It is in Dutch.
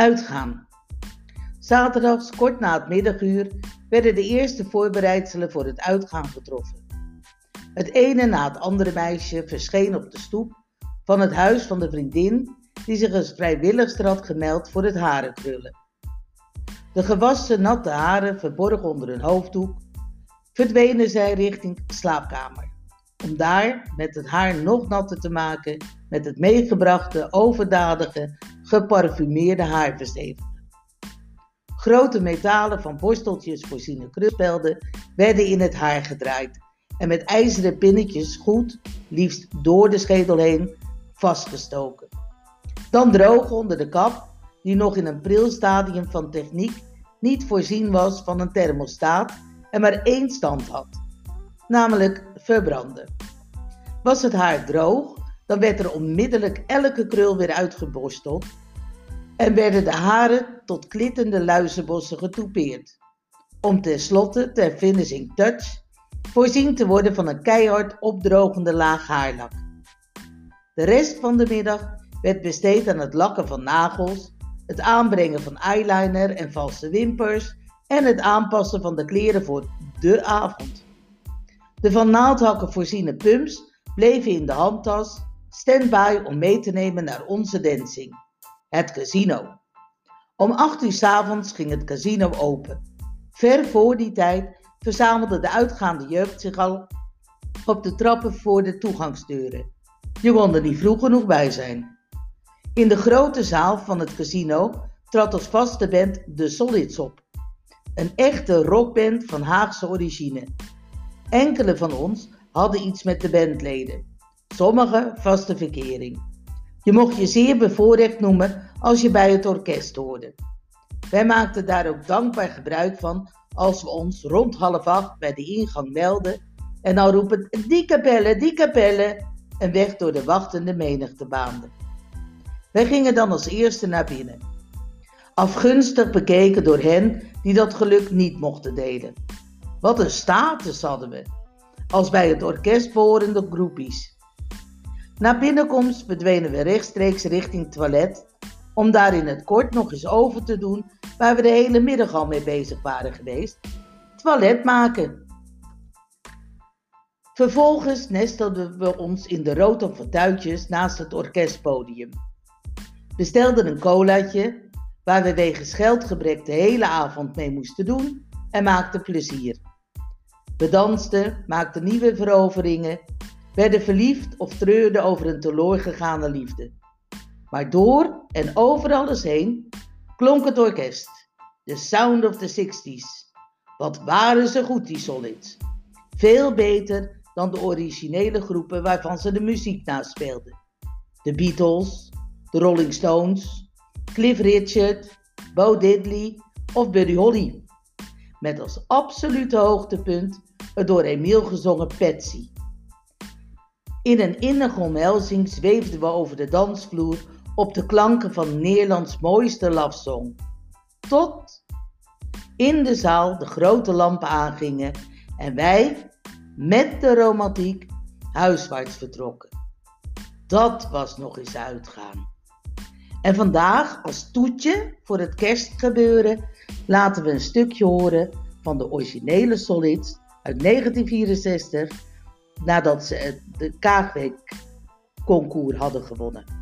Uitgaan. Zaterdags, kort na het middaguur, werden de eerste voorbereidselen voor het uitgaan getroffen. Het ene na het andere meisje verscheen op de stoep van het huis van de vriendin die zich als vrijwilligster had gemeld voor het harenkrullen. De gewassen natte haren verborgen onder een hoofddoek, verdwenen zij richting slaapkamer, om daar met het haar nog natter te maken met het meegebrachte, overdadige, geparfumeerde haarversteviger. Grote metalen van borsteltjes voorziene krulspelden werden in het haar gedraaid en met ijzeren pinnetjes goed, liefst door de schedel heen, vastgestoken. Dan droog onder de kap, die nog in een pril stadium van techniek niet voorzien was van een thermostaat en maar één stand had, namelijk verbranden. Was het haar droog, dan werd er onmiddellijk elke krul weer uitgeborsteld en werden de haren tot klittende luizenbossen getoupeerd, om tenslotte ter finishing touch voorzien te worden van een keihard opdrogende laag haarlak. De rest van de middag werd besteed aan het lakken van nagels, het aanbrengen van eyeliner en valse wimpers en het aanpassen van de kleren voor de avond. De van naaldhakken voorziene pumps bleven in de handtas, stand-by om mee te nemen naar onze dancing, het casino. Om 8 uur s avonds ging het casino open. Ver voor die tijd verzamelde de uitgaande jeugd zich al op de trappen voor de toegangsdeuren. Je kon er niet vroeg genoeg bij zijn. In de grote zaal van het casino trad als vaste band de Solids op. Een echte rockband van Haagse origine. Enkele van ons hadden iets met de bandleden, sommigen vaste verkering. Je mocht je zeer bevoorrecht noemen als je bij het orkest hoorde. Wij maakten daar ook dankbaar gebruik van als we ons rond half acht bij de ingang melden en dan roepen die kapelle, die kapelle en weg door de wachtende menigte baanden. Wij gingen dan als eerste naar binnen, afgunstig bekeken door hen die dat geluk niet mochten delen. Wat een status hadden we, als bij het orkest behorende groepies. Na binnenkomst verdwenen we rechtstreeks richting toilet om daar in het kort nog eens over te doen waar we de hele middag al mee bezig waren geweest: toilet maken. Vervolgens nestelden we ons in de rood vertuitjes naast het orkestpodium. Bestelden een colaatje, waar we wegens geldgebrek de hele avond mee moesten doen, en maakten plezier. We dansten, maakten nieuwe veroveringen, werden verliefd of treurden over een teloorgegane liefde. Maar door en over alles heen klonk het orkest. The Sound of the Sixties. Wat waren ze goed, die Solids. Veel beter dan de originele groepen waarvan ze de muziek naspeelden. De Beatles, de Rolling Stones, Cliff Richard, Bo Diddley of Buddy Holly. Met als absolute hoogtepunt het door Emiel gezongen Patsy. In een innige omhelzing zweefden we over de dansvloer op de klanken van Nederlands mooiste love Tot in de zaal de grote lampen aangingen en wij met de romantiek huiswaarts vertrokken. Dat was nog eens uitgaan. En vandaag als toetje voor het kerstgebeuren laten we een stukje horen van de originele Solids uit 1964 nadat ze de Kaagweek concours hadden gewonnen.